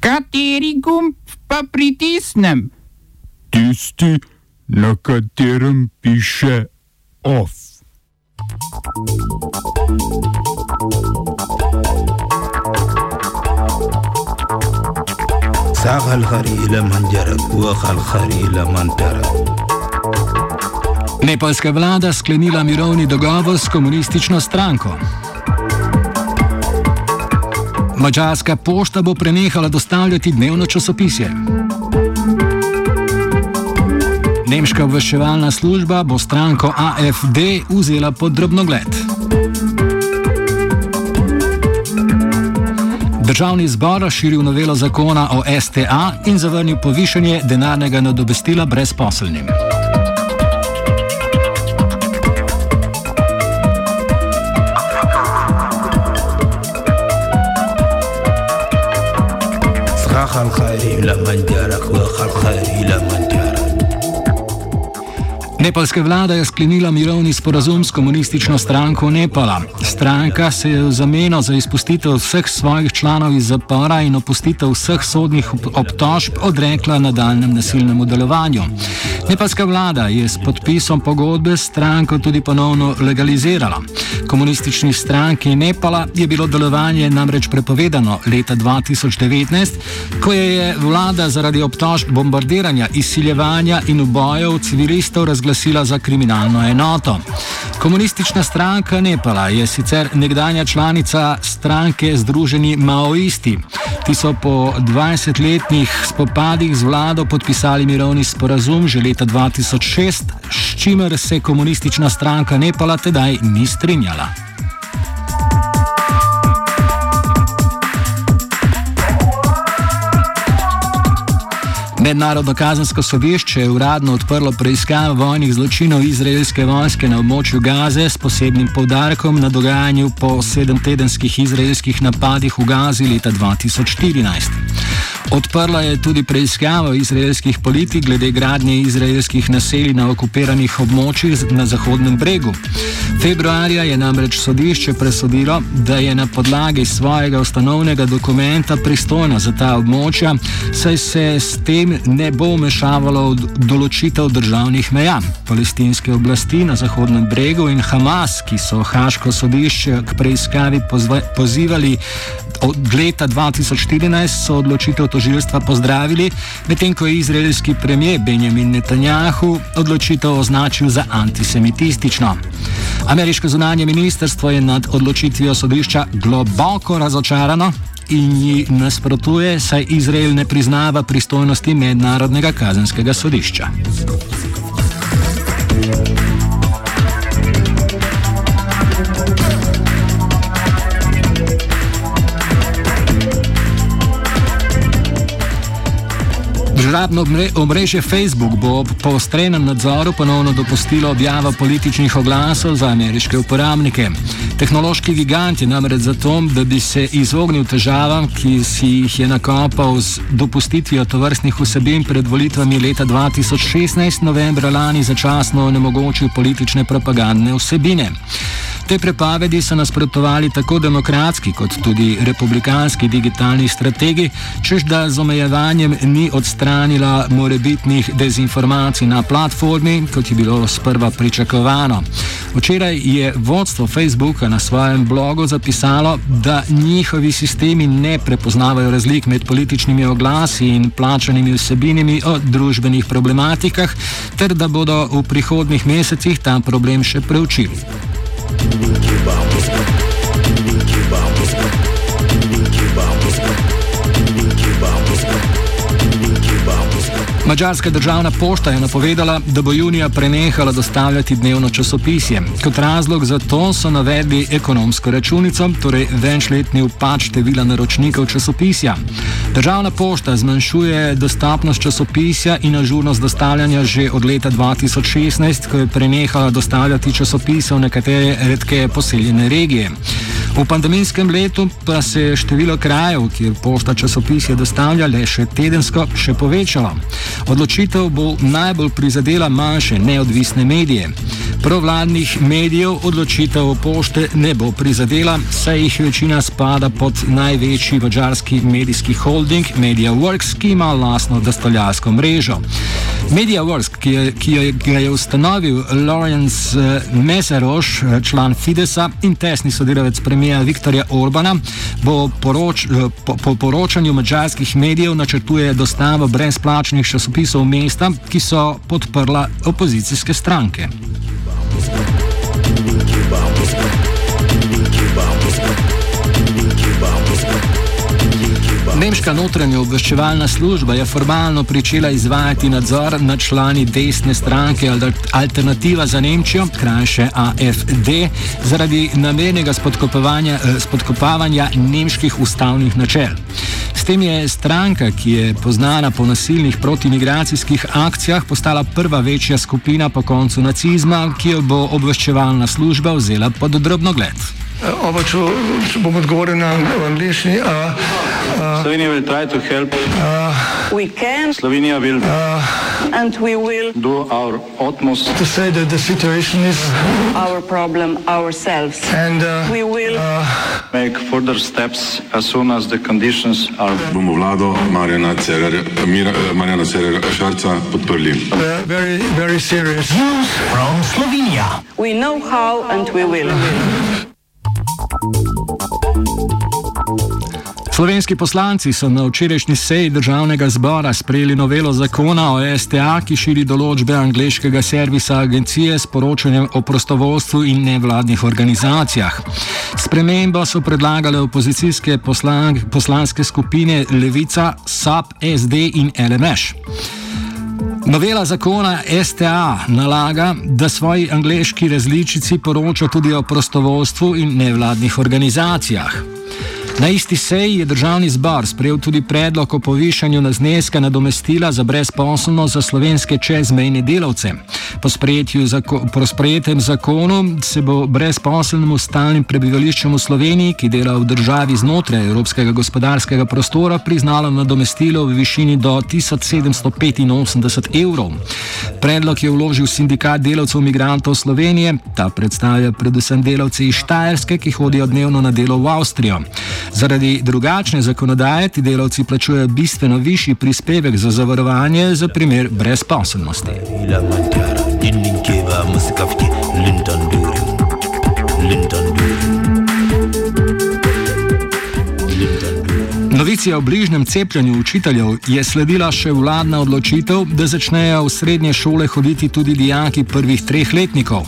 Kateri gumb pa pritisnem? Tisti, na katerem piše OF. ساق الخري إلى من جرك وخ الخري إلى من ترك Nepalska vlada sklenila mirovni dogovor s komunistično stranko. Mačarska pošta bo prenehala dostavljati dnevno časopisje. Nemška obveščevalna služba bo stranko AFD vzela pod drobnogled. Državni zbor razširil novelo zakona o STA in zavrnil povišanje denarnega nadomestila brezposelnim. خلقه إلى من جرك وخلقه إلى من Nepalska vlada je sklenila mirovni sporazum s komunistično stranko Nepala. Stranka se je v zameno za izpustitev vseh svojih članov iz zapora in opustitev vseh sodnih ob- obtožb odrekla nadaljnem nasilnemu delovanju. Nepalska vlada je s podpisom pogodbe stranko tudi ponovno legalizirala. Komunistični stranki Nepala je bilo delovanje namreč prepovedano leta 2019, ko je vlada zaradi obtožb bombardiranja, izsiljevanja in ubojev civilistov razglasila za kriminalno enoto. Komunistična stranka Nepala je sicer nekdanja članica stranke Združeni Maoisti. Ti so po 20-letnih spopadih z vlado podpisali mirovni sporazum že leta 2006, s čimer se komunistična stranka Nepala tedaj ni strinjala. Mednarodno kazensko sodišče je uradno odprlo preiskavo vojnih zločinov izraelske vojske na območju Gaze s posebnim povdarkom na dogajanju po sedemtedenskih izraelskih napadih v Gazi leta 2014. Odprla je tudi preiskavo izraelskih politik glede gradnje izraelskih naselij na okupiranih območjih na Zahodnem bregu. Februarja je namreč sodišče presodilo, da je na podlagi svojega ustanovnega dokumenta pristojno za ta območja, saj se s tem ne bo vmešavalo v določitev državnih meja. Palestinske oblasti na Zahodnem bregu in Hamas, ki so Haško sodišče k preiskavi pozivali od leta 2014, so odločitev tožilstva pozdravili, medtem ko je izraelski premijer Benjamin Netanjahu odločitev označil za antisemitistično. Ameriško zunanje ministrstvo je nad odločitvijo sodišča globoko razočarano in ji nasprotuje, saj Izrael ne priznava pristojnosti mednarodnega kazenskega sodišča. Omre- omrežje Facebook bo ob poostrenem nadzoru ponovno dopustilo objavo političnih oglasov za ameriške uporabnike. Tehnološki gigant je namreč zato, da bi se izognil težavam, ki si jih je nakopal z dopustitvijo tovrstnih vsebin pred volitvami leta 2016, novembra lani začasno onemogočil politične propagandne vsebine. Te prepovedi so nasprotovali tako demokratski kot tudi republikanski digitalni strategi, čež da z omejevanjem ni odstranila morebitnih dezinformacij na platformi, kot je bilo sprva pričakovano. Včeraj je vodstvo Facebooka na svojem blogu zapisalo, da njihovi sistemi ne prepoznavajo razlik med političnimi oglasi in plačanimi vsebinami o družbenih problematikah, ter da bodo v prihodnih mesecih ta problem še preučili. Cuba, Cuba, Cuba, Cuba, Cuba, Cuba, Mačarska državna pošta je napovedala, da bo junija prenehala dostavljati dnevno časopisje. Kot razlog za to so navedli ekonomsko računico, torej večletni upad števila naročnikov časopisja. Državna pošta zmanjšuje dostopnost časopisja in ažurnost dostavljanja že od leta 2016, ko je prenehala dostavljati časopise v nekatere redke poseljene regije. V pandemijskem letu pa se je število krajev, kjer pošta časopisje dostavlja le še tedensko, še povečalo. Odločitev bo najbolj prizadela manjše neodvisne medije. Provladnih medijev odločitev pošte ne bo prizadela, saj jih večina spada pod največji mađarski medijski holding MediaWorks, ki ima lastno dostavljalsko mrežo. MediaWorks, ki, je, ki je, ga je ustanovil Lawrence eh, Meseroš, eh, član Fidesa in tesni sodelavec premijeja Viktorja Orbana, bo poroč, eh, po, po poročanju mađarskih medijev načrtuje dostavo brezplačnih časopisov mesta, ki so podprla opozicijske stranke. Bom, Nemška notranja obveščevalna služba je formalno pričela izvajati nadzor nad člani desne stranke Alternativa za Nemčijo, krajše AFD, zaradi namernega eh, spodkopavanja nemških ustavnih načel. S tem je stranka, ki je poznana po nasilnih protimigracijskih akcijah, postala prva večja skupina po koncu nacizma, ki jo bo obveščevalna služba vzela pod drobno gled. Oba, če, če bom odgovoril na angliški. Slovenija will try to help. Uh, we can. Slovenija will. Uh, and we will. Do our utmost. To say that the situation is. Our problem ourselves. And uh, we will. Uh, make further steps as soon as the conditions are. Bomo vlado Marjana Cererja, Marjana Cererja Šarca podprli. Uh, very, very serious. News from Slovenia. We know how and we will. Slovenski poslanci so na včerajšnji seji državnega zbora sprejeli novelo zakona o STA, ki širi določbe angliškega servisa agencije s poročanjem o prostovoljstvu in nevladnih organizacijah. Spremembo so predlagale opozicijske poslan poslanske skupine Levica, SAP, SD in LMŠ. Novela zakona STA nalaga, da svoji angliški različici poroča tudi o prostovoljstvu in nevladnih organizacijah. Na isti seji je državni zbor sprejel tudi predlog o povišanju na zneska nadomestila za brezposobnost za slovenske čezmejne delavce. Po, zako, po sprejetem zakonu se bo brezposobnemu stalnim prebivališčem v Sloveniji, ki dela v državi znotraj Evropskega gospodarskega prostora, priznalo nadomestilo v višini do 1785 evrov. Predlog je vložil sindikat delavcev migrantov Slovenije, ta predstavlja predvsem delavce iz Štajerske, ki hodijo dnevno na delo v Avstrijo. Zaradi drugačne zakonodaje ti delavci plačujejo bistveno višji prispevek za zavarovanje za primer brezposobnosti. Novici o bližnjem cepljenju učiteljev je sledila še vladna odločitev, da začnejo v srednje šole hoditi tudi dijaki prvih treh letnikov.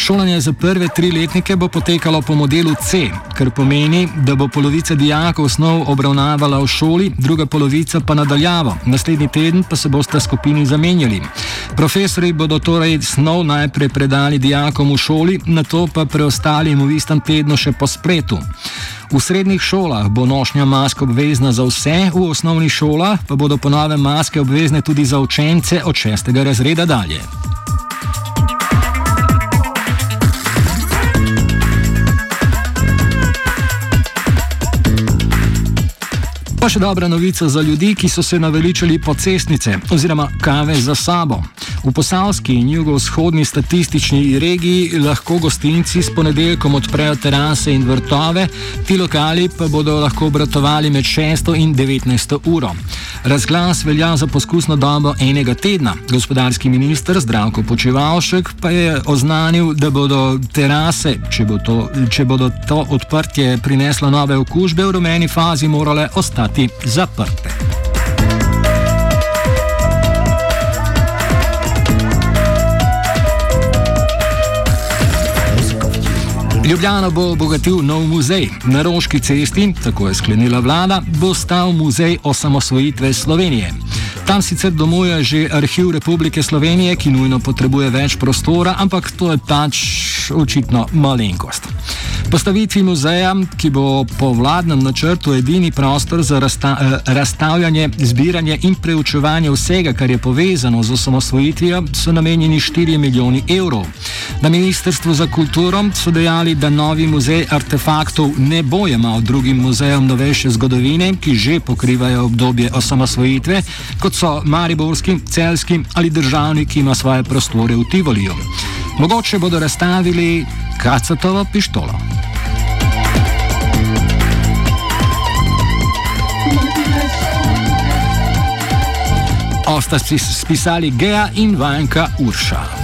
Šolanje za prve tri letnike bo potekalo po modelu C, kar pomeni, da bo polovica dijakov snov obravnavala v šoli, druga polovica pa nadaljavo. Naslednji teden pa se boste skupini zamenjali. Profesori bodo torej snov najprej predali dijakom v šoli, na to pa preostalim v istem tednu še po spletu. V srednjih šolah bo nošnja mask obvezna za vse, v osnovnih šolah pa bodo ponove maske obvezne tudi za učence od šestega razreda dalje. Še dobra novica za ljudi, ki so se naveličali po cestnice oziroma kave za sabo. V posavski in jugovzhodni statistični regiji lahko gostinci s ponedeljkom odprejo terase in vrtove, ti lokali pa bodo lahko obratovali med 6 in 19 uro. Razglas velja za poskusno dobo enega tedna. Gospodarski minister Zdravko Počevalšek pa je oznanil, da bodo terase, če, bo to, če bodo to odprtje prineslo nove okužbe, v rumeni fazi morale ostati zaprte. Ljubljana bo obogatil nov muzej. Na Roški cesti, tako je sklenila vlada, bo stal muzej osamosvojitve Slovenije. Tam sicer domuje že arhiv Republike Slovenije, ki nujno potrebuje več prostora, ampak to je pač očitno malenkost. Postavitvi muzeja, ki bo po vladnem načrtu edini prostor za razsta eh, razstavljanje, zbiranje in preučevanje vsega, kar je povezano z osamosvojitvijo, so namenjeni 4 milijoni evrov. Na Ministrstvu za kulturo so dejali, da novi muzej artefaktov ne bo imel drugim muzejem novejše zgodovine, ki že pokrivajo obdobje osamosvojitve, kot so Mariborski, Celski ali državni, ki ima svoje prostore v Tivoliju. Mogoče bodo razstavili kacatovo pištolo. Osta spisali Gea in Vanka Urša.